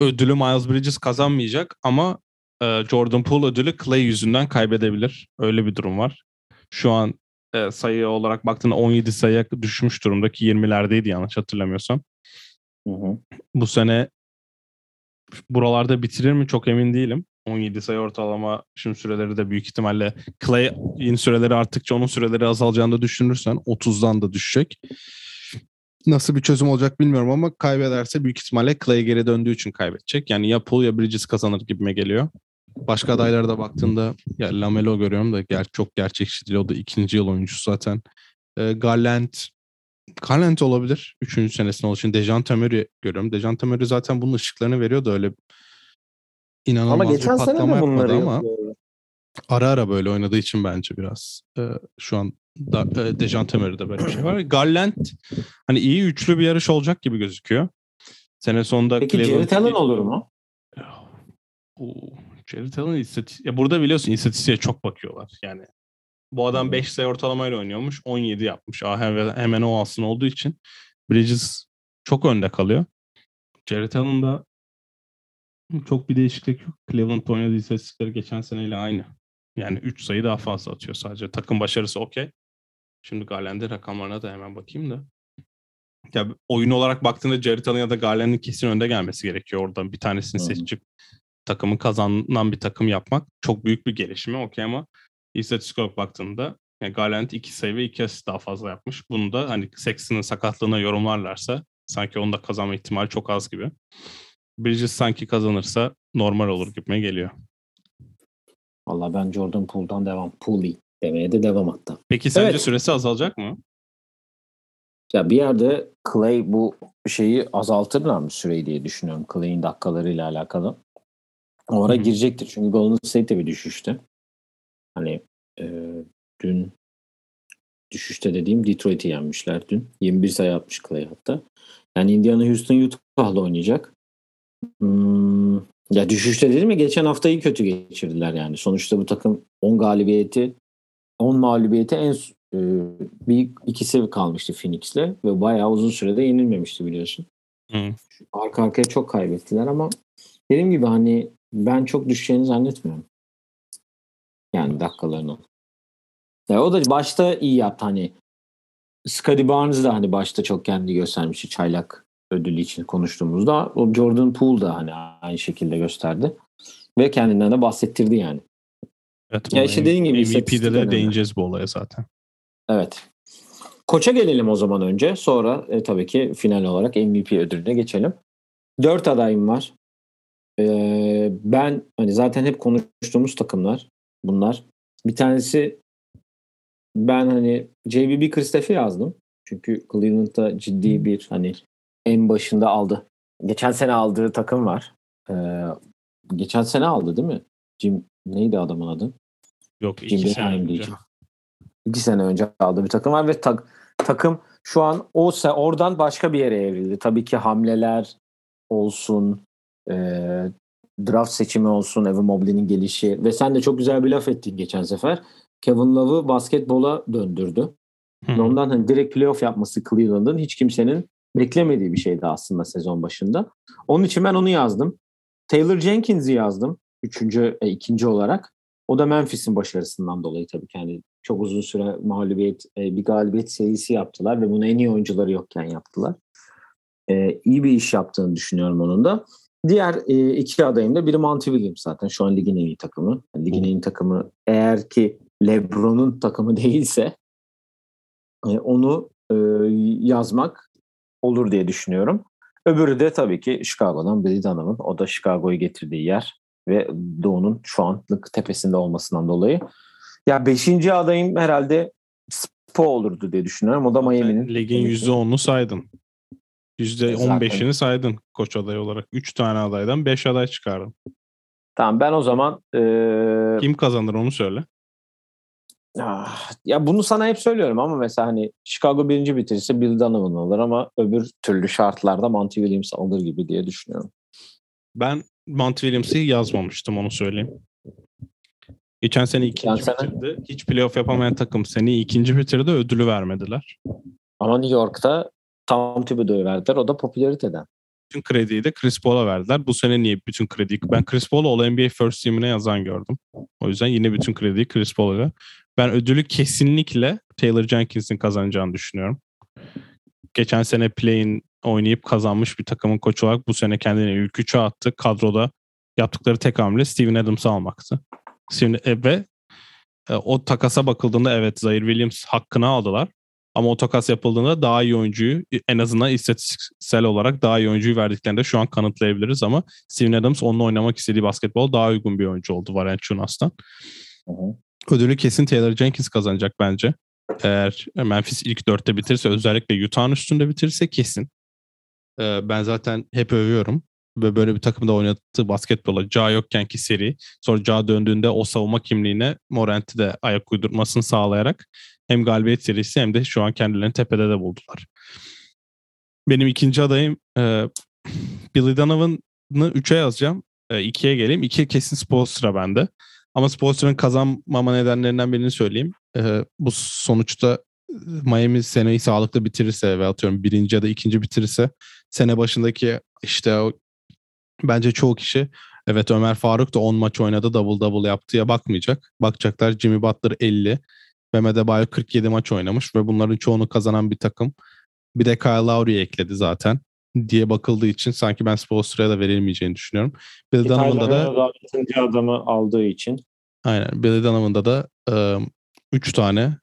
ödülü Miles Bridges kazanmayacak ama e, Jordan Poole ödülü Clay yüzünden kaybedebilir. Öyle bir durum var. Şu an e, sayı olarak baktığında 17 sayıya düşmüş durumdaki 20'lerdeydi yanlış hatırlamıyorsam. Hı hı. Bu sene buralarda bitirir mi çok emin değilim. 17 sayı ortalama şimdi süreleri de büyük ihtimalle Clay'in süreleri arttıkça onun süreleri azalacağını da düşünürsen 30'dan da düşecek. Nasıl bir çözüm olacak bilmiyorum ama kaybederse büyük ihtimalle Clay geri döndüğü için kaybedecek. Yani ya Poole ya Bridges kazanır gibime geliyor. Başka adaylara da baktığında ya Lamelo görüyorum da ger çok gerçekçi değil. O da ikinci yıl oyuncusu zaten. Ee, Garland Garland olabilir. Üçüncü senesinde olduğu için Dejan Murray görüyorum. Dejan Murray zaten bunun ışıklarını veriyordu öyle inanılmaz Ama bir geçen sene patlama de bunları yapmadı ama yapıyor. ara ara böyle oynadığı için bence biraz e, şu an da, e, Dejan Murray'de böyle bir şey var. Garland hani iyi üçlü bir yarış olacak gibi gözüküyor. Sene sonunda Peki Cleveland- Jared Allen olur mu? Oo, Jared Allen istatistik... Ya burada biliyorsun istatistiğe çok bakıyorlar. Yani bu adam 5 sayı ortalamayla oynuyormuş. 17 yapmış. Ah, Hemen, hemen o alsın olduğu için. Bridges çok önde kalıyor. Jared Allen'da çok bir değişiklik yok. Cleveland oynadığı istatistikleri geçen seneyle aynı. Yani 3 sayı daha fazla atıyor sadece. Takım başarısı okey. Şimdi Garland'in rakamlarına da hemen bakayım da. Ya oyun olarak baktığında Jared ya da Garland'in kesin önde gelmesi gerekiyor oradan. Bir tanesini Hı. seçip takımı kazanan bir takım yapmak çok büyük bir gelişme okey ama istatistik olarak baktığında yani Garland 2 sayı ve 2 asist daha fazla yapmış. Bunu da hani Sexton'ın sakatlığına yorumlarlarsa sanki onda kazanma ihtimali çok az gibi. Bridges sanki kazanırsa normal olur gibime geliyor. Valla ben Jordan Poole'dan devam. Pooley demeye de devam hatta. Peki sence Evet. süresi azalacak mı? Ya bir yerde Clay bu şeyi azaltırlar mı süreyi diye düşünüyorum. Clay'in dakikalarıyla alakalı. O ara Hı hı. girecektir. Çünkü Golden State de bir düşüşte. Hani e, dün düşüşte dediğim Detroit'i yenmişler dün. 21 sayı atmış Clay hatta. Yani Indiana Houston Utah'la oynayacak. Hmm, ya düşüşte dedim mi geçen haftayı kötü geçirdiler yani. Sonuçta bu takım 10 galibiyeti 10 mağlubiyeti en e, bir ikisi kalmıştı Phoenix'le ve bayağı uzun sürede yenilmemişti biliyorsun. Hı. Arka arkaya çok kaybettiler ama dediğim gibi hani ben çok düşeceğini zannetmiyorum. Yani dakikalarını. Ya o da başta iyi yaptı hani. Scottie Barnes da hani başta çok kendi göstermişti çaylak ödülü için konuştuğumuzda. O Jordan Poole da hani aynı şekilde gösterdi. Ve kendinden de bahsettirdi yani. Evet, Ya işte dediğin gibi MVP'de de değineceğiz bu olaya zaten. Evet. Koça gelelim o zaman önce. Sonra e, tabii ki final olarak MVP ödülüne geçelim. Dört adayım var. Ee, ben hani zaten hep konuştuğumuz takımlar bunlar. Bir tanesi ben hani JB Bickerstaff'i yazdım. Çünkü Cleveland'da ciddi bir hani en başında aldı. Geçen sene aldığı takım var. Ee, geçen sene aldı değil mi? Jim neydi adamın adı? Yok Jim iki sene önce. diyeceğim. İki sene önce aldığı bir takım var ve tak, takım şu an o se- oradan başka bir yere evrildi. Tabii ki hamleler olsun, e, draft seçimi olsun, Evan Mobley'nin gelişi ve sen de çok güzel bir laf ettin geçen sefer. Kevin Love'ı basketbola döndürdü. Hı Ve hı. Ondan hani direkt playoff yapması Cleveland'ın hiç kimsenin beklemediği bir şeydi aslında sezon başında. Onun için ben onu yazdım. Taylor Jenkins'i yazdım. Üçüncü, e, ikinci olarak. O da Memphis'in başarısından dolayı tabii ki. Yani çok uzun süre mağlubiyet, e, bir galibiyet serisi yaptılar ve bunu en iyi oyuncuları yokken yaptılar. E, iyi bir iş yaptığını düşünüyorum onun da. Diğer e, iki adayım da biri Monty Williams zaten. Şu an ligin en iyi takımı. Yani ligin en iyi takımı eğer ki LeBron'un takımı değilse e, onu e, yazmak olur diye düşünüyorum. Öbürü de tabii ki Chicago'dan Billy Donovan. O da Chicago'yu getirdiği yer ve Doğu'nun şu anlık tepesinde olmasından dolayı. Ya beşinci adayım herhalde Spo olurdu diye düşünüyorum. O da Miami'nin. Ligin %10'unu saydın. %15'ini Zaten. saydın koç adayı olarak. 3 tane adaydan 5 aday çıkardın. Tamam ben o zaman e, Kim kazanır onu söyle. Ah, ya bunu sana hep söylüyorum ama mesela hani Chicago birinci bitirirse Bill Donovan alır ama öbür türlü şartlarda Monty Williams alır gibi diye düşünüyorum. Ben Monty Williams'ı yazmamıştım onu söyleyeyim. Geçen sene ikinci Geçen sene- bitirdi. Hiç playoff yapamayan takım seni ikinci bitirdi ödülü vermediler. Ama New York'ta Tom Thibodeau'yu verdiler. O da popülariteden. Bütün krediyi de Chris Paul'a verdiler. Bu sene niye bütün krediyi? Ben Chris Paul'u All NBA First Team'ine yazan gördüm. O yüzden yine bütün krediyi Chris Paul'a. Ben ödülü kesinlikle Taylor Jenkins'in kazanacağını düşünüyorum. Geçen sene play'in oynayıp kazanmış bir takımın koçu olarak bu sene kendini ilk attı. Kadroda yaptıkları tek hamle Steven Adams'ı almaktı. Steven, e, ve e, o takasa bakıldığında evet Zaire Williams hakkını aldılar. Ama o takas yapıldığında daha iyi oyuncuyu en azından istatistiksel olarak daha iyi oyuncuyu verdiklerinde şu an kanıtlayabiliriz ama Steven Adams onunla oynamak istediği basketbol daha uygun bir oyuncu oldu Valenciunas'tan. Hı hı. Ödülü kesin Taylor Jenkins kazanacak bence. Eğer Memphis ilk dörtte bitirirse özellikle Utah'ın üstünde bitirirse kesin. Ee, ben zaten hep övüyorum. Ve böyle bir takımda oynattığı basketbola Ja yokken ki seri. Sonra Ja döndüğünde o savunma kimliğine Morant'i de ayak uydurmasını sağlayarak hem galibiyet serisi hem de şu an kendilerini tepede de buldular. Benim ikinci adayım e, Billy Donovan'ı 3'e yazacağım. 2'ye geleyim. 2 kesin Spoelstra bende. Ama Spoelstra'nın kazanmama nedenlerinden birini söyleyeyim. E, bu sonuçta e, Miami seneyi sağlıklı bitirirse ve atıyorum birinci ya da ikinci bitirirse sene başındaki işte o bence çoğu kişi evet Ömer Faruk da 10 maç oynadı double double yaptıya bakmayacak. Bakacaklar Jimmy Butler 50, Bam Adebayo 47 maç oynamış ve bunların çoğunu kazanan bir takım. Bir de Kyle Lowry'i ekledi zaten diye bakıldığı için sanki ben Spoelstra'ya da verilmeyeceğini düşünüyorum. Bill Donovan'da da 6. adamı aldığı için aynen Bill Donovan'da da 3 tane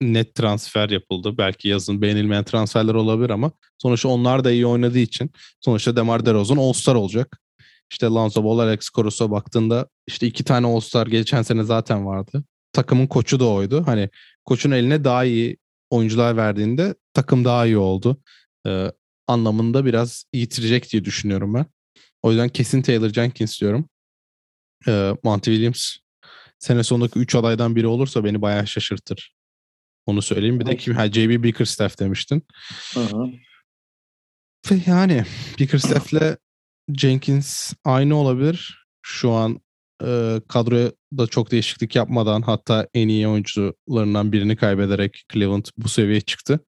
net transfer yapıldı. Belki yazın beğenilmeyen transferler olabilir ama sonuçta onlar da iyi oynadığı için sonuçta DeMar DeRozan All-Star olacak. İşte Lonzo Ball, Alex Caruso baktığında işte iki tane All-Star geçen sene zaten vardı. Takımın koçu da oydu. Hani koçun eline daha iyi oyuncular verdiğinde takım daha iyi oldu. Ee, anlamında biraz yitirecek diye düşünüyorum ben. O yüzden kesin Taylor Jenkins diyorum. Ee, Monty Williams sene sonundaki 3 adaydan biri olursa beni bayağı şaşırtır. Onu söyleyeyim. Bir de kim? Ha, JB Bickerstaff demiştin. Hı hı. Ve yani Bickerstaff'le Jenkins aynı olabilir. Şu an e, kadroya da çok değişiklik yapmadan hatta en iyi oyuncularından birini kaybederek Cleveland bu seviyeye çıktı.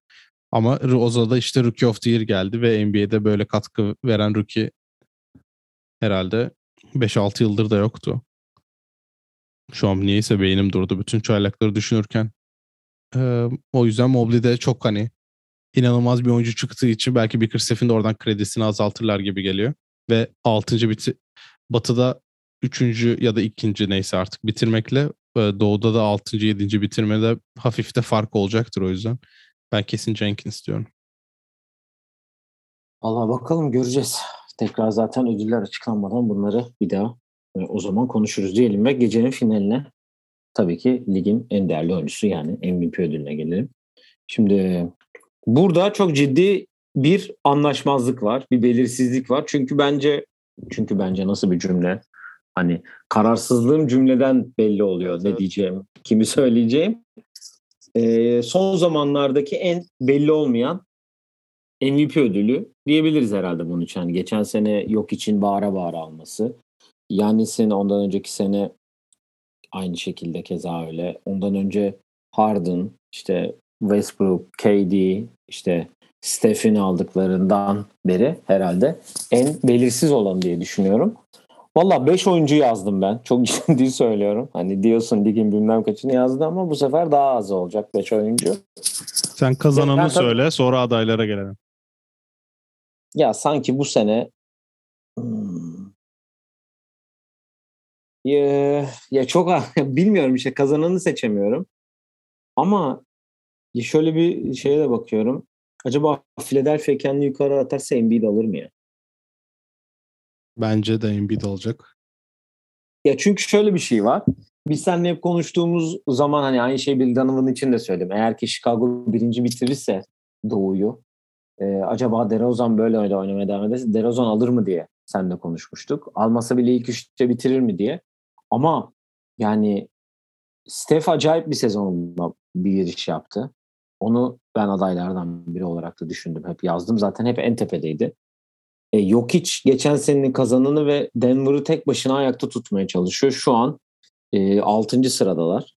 Ama Roza'da işte Rookie of the Year geldi ve NBA'de böyle katkı veren rookie herhalde 5-6 yıldır da yoktu. Şu an niyeyse beynim durdu bütün çaylakları düşünürken. Ee, o yüzden Mobley'de çok hani inanılmaz bir oyuncu çıktığı için belki Bickerstaff'in de oradan kredisini azaltırlar gibi geliyor. Ve 6. biti Batı'da 3. ya da 2. neyse artık bitirmekle e, Doğu'da da 6. 7. bitirmede hafif de fark olacaktır o yüzden. Ben kesin Jenkins diyorum. Valla bakalım göreceğiz. Tekrar zaten ödüller açıklanmadan bunları bir daha e, o zaman konuşuruz diyelim ve gecenin finaline tabii ki ligin en değerli oyuncusu yani MVP ödülüne gelelim. Şimdi burada çok ciddi bir anlaşmazlık var, bir belirsizlik var. Çünkü bence çünkü bence nasıl bir cümle? Hani kararsızlığım cümleden belli oluyor ne diyeceğim, kimi söyleyeceğim. Ee, son zamanlardaki en belli olmayan MVP ödülü diyebiliriz herhalde bunun için. Yani geçen sene yok için bağıra bağıra alması. Yannis'in ondan önceki sene aynı şekilde keza öyle. Ondan önce Harden, işte Westbrook, KD, işte Steph'in aldıklarından beri herhalde en belirsiz olan diye düşünüyorum. Valla 5 oyuncu yazdım ben. Çok ciddi söylüyorum. Hani diyorsun ligin bilmem kaçını yazdı ama bu sefer daha az olacak 5 oyuncu. Sen kazananı ben, söyle sonra adaylara gelelim. Ya sanki bu sene hmm, ya, ya çok bilmiyorum işte kazananı seçemiyorum. Ama şöyle bir şeye de bakıyorum. Acaba Philadelphia kendini yukarı atarsa Embiid alır mı ya? Bence de Embiid alacak. Ya çünkü şöyle bir şey var. Biz seninle hep konuştuğumuz zaman hani aynı şey Bill Donovan için de söyledim. Eğer ki Chicago birinci bitirirse Doğu'yu e, acaba DeRozan böyle öyle oynamaya devam ederse DeRozan alır mı diye sen de konuşmuştuk. Almasa bile ilk üçte bitirir mi diye. Ama yani Steph acayip bir sezonla bir giriş yaptı. Onu ben adaylardan biri olarak da düşündüm. Hep yazdım. Zaten hep en tepedeydi. E, yok hiç geçen senenin kazananı ve Denver'ı tek başına ayakta tutmaya çalışıyor. Şu an e, 6. sıradalar.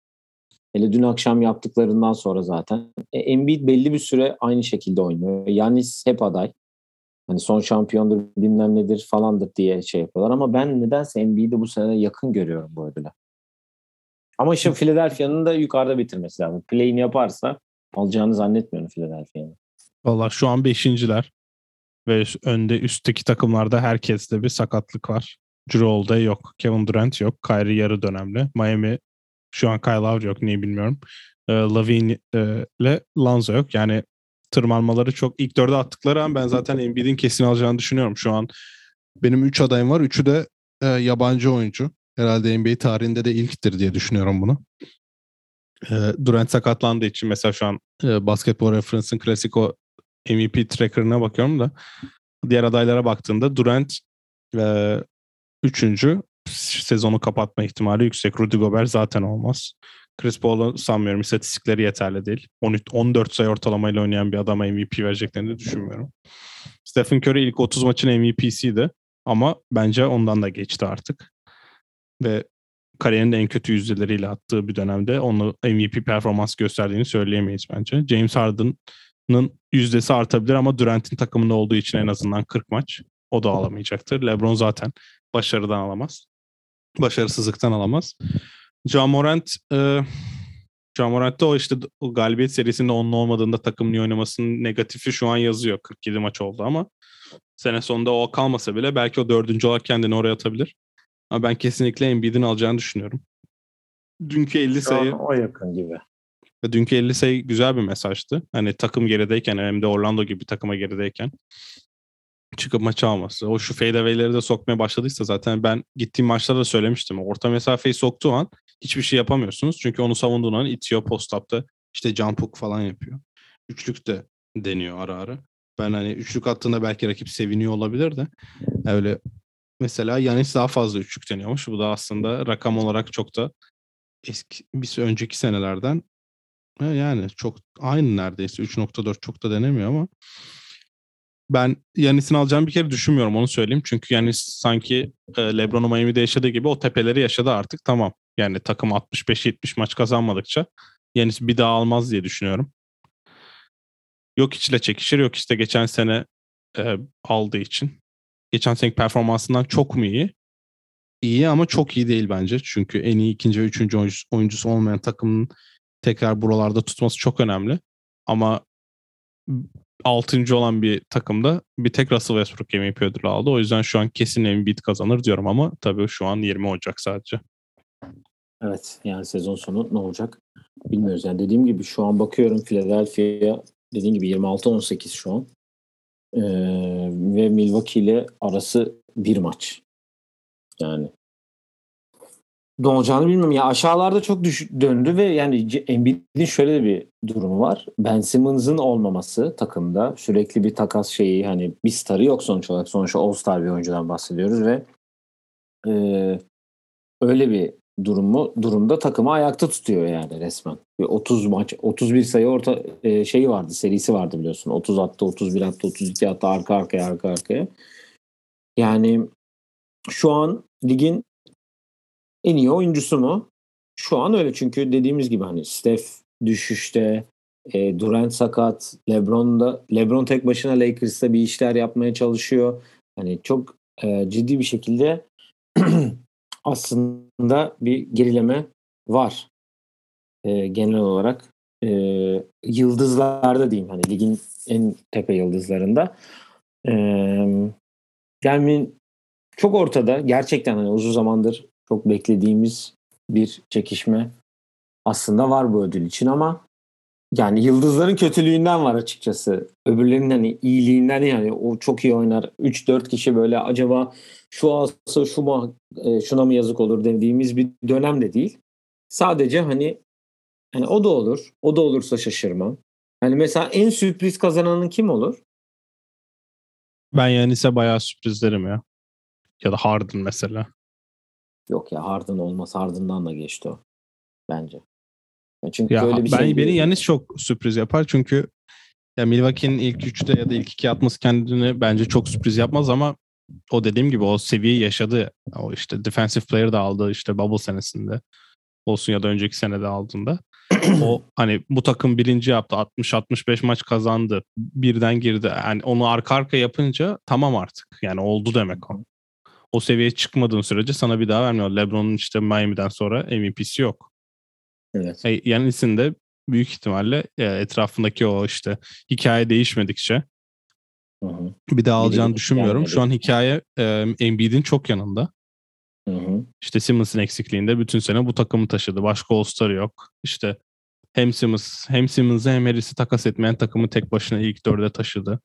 Hele dün akşam yaptıklarından sonra zaten. E, Embiid belli bir süre aynı şekilde oynuyor. Yanis hep aday. Hani son şampiyondur bilmem nedir falandır diye şey yapıyorlar. Ama ben nedense Embiid'i bu sene yakın görüyorum bu ödüle. Ama işte Philadelphia'nın da yukarıda bitirmesi lazım. Play'ini yaparsa alacağını zannetmiyorum Philadelphia'nın. Valla şu an beşinciler. Ve önde üstteki takımlarda herkeste bir sakatlık var. Drew yok. Kevin Durant yok. Kyrie yarı dönemli. Miami şu an Kyle Lowry yok. Niye bilmiyorum. E, Lavine e, ile Lanzo yok. Yani tırmanmaları çok ilk dörde attıkları an ben zaten Embiid'in kesin alacağını düşünüyorum. Şu an benim üç adayım var. Üçü de e, yabancı oyuncu. Herhalde NBA tarihinde de ilktir diye düşünüyorum bunu. E, Durant sakatlandığı için mesela şu an e, Basketball Reference'ın klasik o MVP tracker'ına bakıyorum da diğer adaylara baktığında Durant e, üçüncü sezonu kapatma ihtimali yüksek. Rudy Gobert zaten olmaz. Chris Paul'u sanmıyorum. İstatistikleri yeterli değil. 13, 14 sayı ortalamayla oynayan bir adama MVP vereceklerini düşünmüyorum. Stephen Curry ilk 30 maçın MVP'siydi. Ama bence ondan da geçti artık. Ve kariyerin en kötü yüzdeleriyle attığı bir dönemde onu MVP performans gösterdiğini söyleyemeyiz bence. James Harden'ın yüzdesi artabilir ama Durant'in takımında olduğu için en azından 40 maç o da alamayacaktır. LeBron zaten başarıdan alamaz. Başarısızlıktan alamaz. Jamorant e, Jamorant'ta o işte o galibiyet serisinde onun olmadığında takım niye oynamasının negatifi şu an yazıyor. 47 maç oldu ama sene sonunda o kalmasa bile belki o dördüncü olarak kendini oraya atabilir. Ama ben kesinlikle Embiid'in alacağını düşünüyorum. Dünkü 50 sayı o yakın gibi. Dünkü 50 sayı güzel bir mesajdı. Hani takım gerideyken hem de Orlando gibi bir takıma gerideyken çıkıp maçı alması. O şu fadeaway'leri de sokmaya başladıysa zaten ben gittiğim maçlarda da söylemiştim. Orta mesafeyi soktuğu an hiçbir şey yapamıyorsunuz. Çünkü onu savunduğun an itiyor post-up'ta. işte jump hook falan yapıyor. Üçlük de deniyor ara ara. Ben hani üçlük attığında belki rakip seviniyor olabilir de öyle mesela Yanis daha fazla üçlük deniyormuş. Bu da aslında rakam olarak çok da eski bir önceki senelerden yani çok aynı neredeyse 3.4 çok da denemiyor ama ben Yanis'in alacağını bir kere düşünmüyorum onu söyleyeyim. Çünkü Yanis sanki e, LeBron'u Miami'de yaşadığı gibi o tepeleri yaşadı artık tamam. Yani takım 65-70 maç kazanmadıkça Yanis bir daha almaz diye düşünüyorum. Yok içle çekişir yok işte geçen sene e, aldığı için. Geçen seneki performansından çok mu iyi? İyi ama çok iyi değil bence. Çünkü en iyi ikinci ve üçüncü oyuncusu olmayan takımın tekrar buralarda tutması çok önemli. Ama altıncı olan bir takımda bir tek Russell Westbrook MVP ödülü aldı. O yüzden şu an kesin Embiid kazanır diyorum ama tabii şu an 20 Ocak sadece. Evet yani sezon sonu ne olacak bilmiyoruz. Yani dediğim gibi şu an bakıyorum Philadelphia dediğim gibi 26-18 şu an. Ee, ve Milwaukee ile arası bir maç. Yani ne olacağını bilmiyorum. Ya aşağılarda çok düş döndü ve yani Embiid'in şöyle bir durumu var. Ben Simmons'ın olmaması takımda sürekli bir takas şeyi hani bir starı yok sonuç olarak. Sonuçta All-Star bir oyuncudan bahsediyoruz ve e, öyle bir durumu durumda takımı ayakta tutuyor yani resmen. Bir 30 maç 31 sayı orta e, şeyi vardı serisi vardı biliyorsun. 30 attı, 31 attı, 32 attı arka arkaya arka arkaya. Yani şu an ligin en iyi oyuncusu mu? Şu an öyle çünkü dediğimiz gibi hani Steph düşüşte, e, Durant sakat, LeBron da LeBron tek başına Lakers'ta bir işler yapmaya çalışıyor. Hani çok e, ciddi bir şekilde aslında bir gerileme var. E, genel olarak e, yıldızlarda diyeyim hani ligin en tepe yıldızlarında. E, yani çok ortada gerçekten hani uzun zamandır çok beklediğimiz bir çekişme aslında var bu ödül için ama yani yıldızların kötülüğünden var açıkçası. Öbürlerinin hani iyiliğinden yani o çok iyi oynar. 3-4 kişi böyle acaba şu alsa şu mu e, şuna mı yazık olur dediğimiz bir dönem de değil. Sadece hani hani o da olur. O da olursa şaşırmam. Hani mesela en sürpriz kazananın kim olur? Ben Yanis'e bayağı sürprizlerim ya. Ya da Harden mesela. Yok ya Harden olmaz. Harden'dan da geçti o. Bence. Yani çünkü ya, böyle bir ben, şey beni Yanis çok sürpriz yapar çünkü ya Milwaukee'nin ilk üçte ya da ilk iki atması kendini bence çok sürpriz yapmaz ama o dediğim gibi o seviyeyi yaşadı. O işte defensive player da aldı işte bubble senesinde. Olsun ya da önceki senede aldığında. o hani bu takım birinci yaptı. 60-65 maç kazandı. Birden girdi. Yani onu arka arka yapınca tamam artık. Yani oldu demek o o seviyeye çıkmadığın sürece sana bir daha vermiyor. LeBron'un işte Miami'den sonra MVP'si yok. Evet. E, Yanis'in büyük ihtimalle e, etrafındaki o işte hikaye değişmedikçe hı hı. bir daha alacağını bir düşünmüyorum. Gelmedi. Şu an hikaye e, Embiid'in çok yanında. Hı hı. İşte Simmons'ın eksikliğinde bütün sene bu takımı taşıdı. Başka All-Star yok. İşte hem Simmons hem Simmons'ı hem Harris'i takas etmeyen takımı tek başına ilk dörde taşıdı.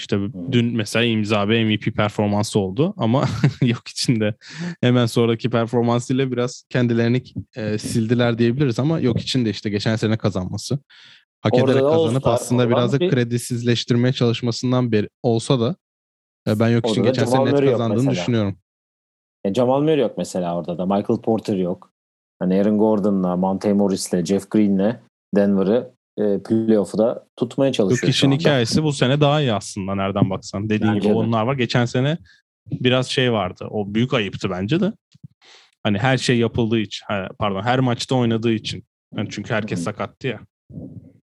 İşte dün mesela imza bir MVP performansı oldu ama yok içinde hemen sonraki performansıyla biraz kendilerini e, sildiler diyebiliriz ama yok içinde işte geçen sene kazanması. Hak Orada ederek kazanıp aslında biraz da bir... kredisizleştirmeye çalışmasından beri olsa da e, ben yok için geçen sene net kazandığını düşünüyorum. Ya Jamal Murray yok mesela orada da. Michael Porter yok. Hani Aaron Gordon'la, Monte Morris'le, Jeff Green'le Denver'ı e, playoff'u da tutmaya çalışıyor. Yok kişinin hikayesi bu sene daha iyi aslında nereden baksan. Dediğin bence gibi de. onlar var. Geçen sene biraz şey vardı. O büyük ayıptı bence de. Hani her şey yapıldığı için, pardon her maçta oynadığı için. Yani çünkü herkes hmm. sakattı ya.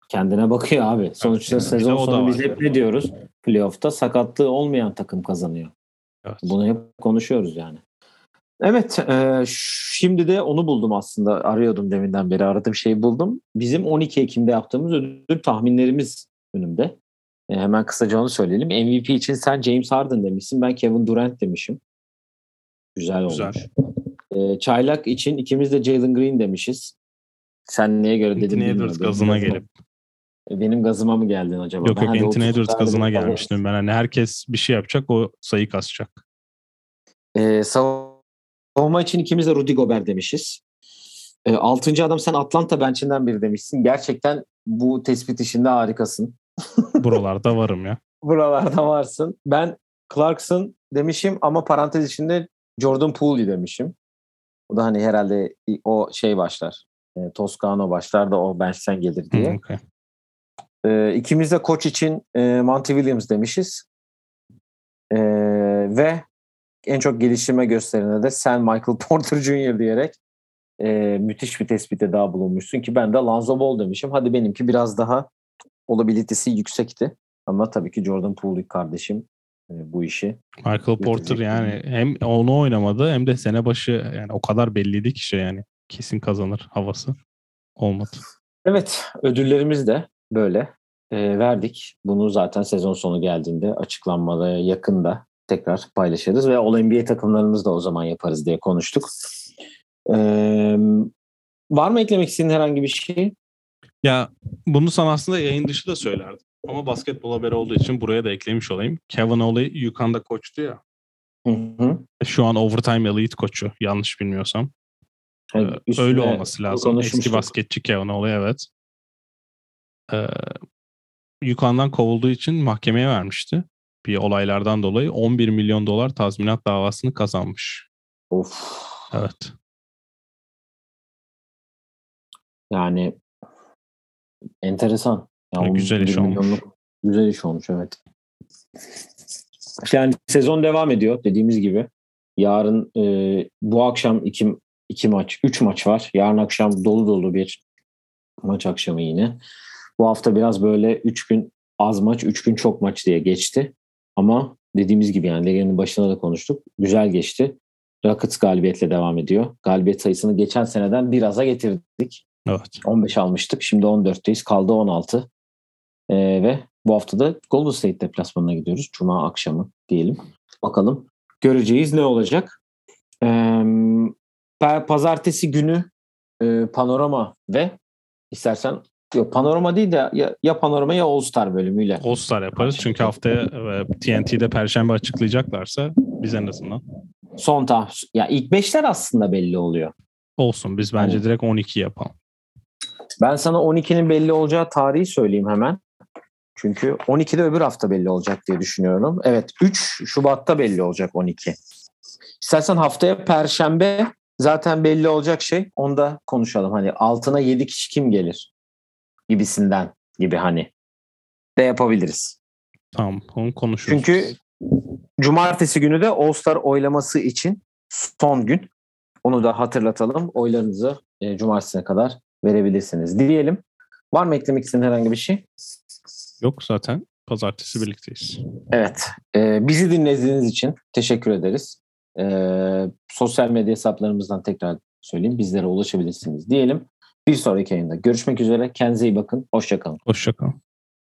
Kendine bakıyor abi. Sonuçta evet, sezon sonu biz hep ne diyoruz? Playoff'ta sakatlığı olmayan takım kazanıyor. Evet. Bunu hep konuşuyoruz yani. Evet, e, şimdi de onu buldum aslında. Arıyordum deminden beri aradığım şeyi buldum. Bizim 12 Ekim'de yaptığımız ödül tahminlerimiz önümde. E, hemen kısaca onu söyleyelim. MVP için sen James Harden demişsin, ben Kevin Durant demişim. Güzel olmuş. Güzel. E, çaylak için ikimiz de Jalen Green demişiz. Sen neye göre dedin Anthony Edwards gazına gelip. E, benim gazıma mı geldin acaba? Yok yok Anthony Edwards gazına gelmiştim ben. Hani herkes bir şey yapacak o sayı kasacak. Ee, savunma Savunma için ikimiz de Rudy Gobert demişiz. E, altıncı adam sen Atlanta benchinden biri demişsin. Gerçekten bu tespit işinde harikasın. Buralarda varım ya. Buralarda varsın. Ben Clarkson demişim ama parantez içinde Jordan Poole demişim. O da hani herhalde o şey başlar. E, Toscano başlar da o bench'ten gelir diye. Hmm, okay. e, ikimiz de koç için e, Monty Williams demişiz. E, ve en çok geliştirme gösterene de sen Michael Porter Jr. diyerek e, müthiş bir tespitte daha bulunmuşsun ki ben de Lonzo Ball demişim. Hadi benimki biraz daha olabilitesi yüksekti. Ama tabii ki Jordan Poole kardeşim e, bu işi. Michael Porter yani hem onu oynamadı hem de sene başı yani o kadar belliydi ki şey yani kesin kazanır havası olmadı. Evet ödüllerimiz de böyle e, verdik. Bunu zaten sezon sonu geldiğinde açıklanmada yakında tekrar paylaşırız ve All NBA takımlarımızı da o zaman yaparız diye konuştuk. Ee, var mı eklemek istediğin herhangi bir şey? Ya bunu sana aslında yayın dışı da söylerdim. Ama basketbol haberi olduğu için buraya da eklemiş olayım. Kevin Oley Yukan'da koçtu ya. Hı hı. Şu an overtime elite koçu yanlış bilmiyorsam. Yani Ee, Öyle olması lazım. Eski basketçi Kevin Oley evet. Ee, Yukan'dan kovulduğu için mahkemeye vermişti. Bir olaylardan dolayı 11 milyon dolar tazminat davasını kazanmış. Of. Evet. Yani enteresan. Ve güzel iş 11 olmuş. Güzel iş olmuş evet. Yani sezon devam ediyor dediğimiz gibi. Yarın e, bu akşam iki, iki maç, üç maç var. Yarın akşam dolu dolu bir maç akşamı yine. Bu hafta biraz böyle üç gün az maç, üç gün çok maç diye geçti. Ama dediğimiz gibi yani Legen'in başına da konuştuk. Güzel geçti. Rockets galibiyetle devam ediyor. Galibiyet sayısını geçen seneden biraz getirdik. Evet. 15 almıştık. Şimdi 14'teyiz. Kaldı 16. Ee, ve bu hafta da Golden State deplasmanına gidiyoruz. Cuma akşamı diyelim. Bakalım göreceğiz ne olacak. Ee, pa- pazartesi günü e, panorama ve istersen yok panorama değil de ya, ya panorama ya All Star bölümüyle. All Star yaparız çünkü haftaya e, TNT'de Perşembe açıklayacaklarsa biz en azından Son tahmin. Ya ilk beşler aslında belli oluyor. olsun. Biz bence Aynen. direkt 12 yapalım. Ben sana 12'nin belli olacağı tarihi söyleyeyim hemen. Çünkü 12'de öbür hafta belli olacak diye düşünüyorum. Evet 3 Şubat'ta belli olacak 12. İstersen haftaya Perşembe zaten belli olacak şey. Onda konuşalım. Hani altına 7 kişi kim gelir gibisinden gibi hani de yapabiliriz. Tamam onu konuşuruz. Çünkü cumartesi günü de All Star oylaması için son gün. Onu da hatırlatalım. Oylarınızı e, cumartesine kadar verebilirsiniz diyelim. Var mı eklemek istediğin herhangi bir şey? Yok zaten pazartesi birlikteyiz. Evet. e, bizi dinlediğiniz için teşekkür ederiz. E, sosyal medya hesaplarımızdan tekrar söyleyeyim. Bizlere ulaşabilirsiniz diyelim. Bir sonraki yayında görüşmek üzere. Kendinize iyi bakın. Hoşçakalın. Hoşçakalın.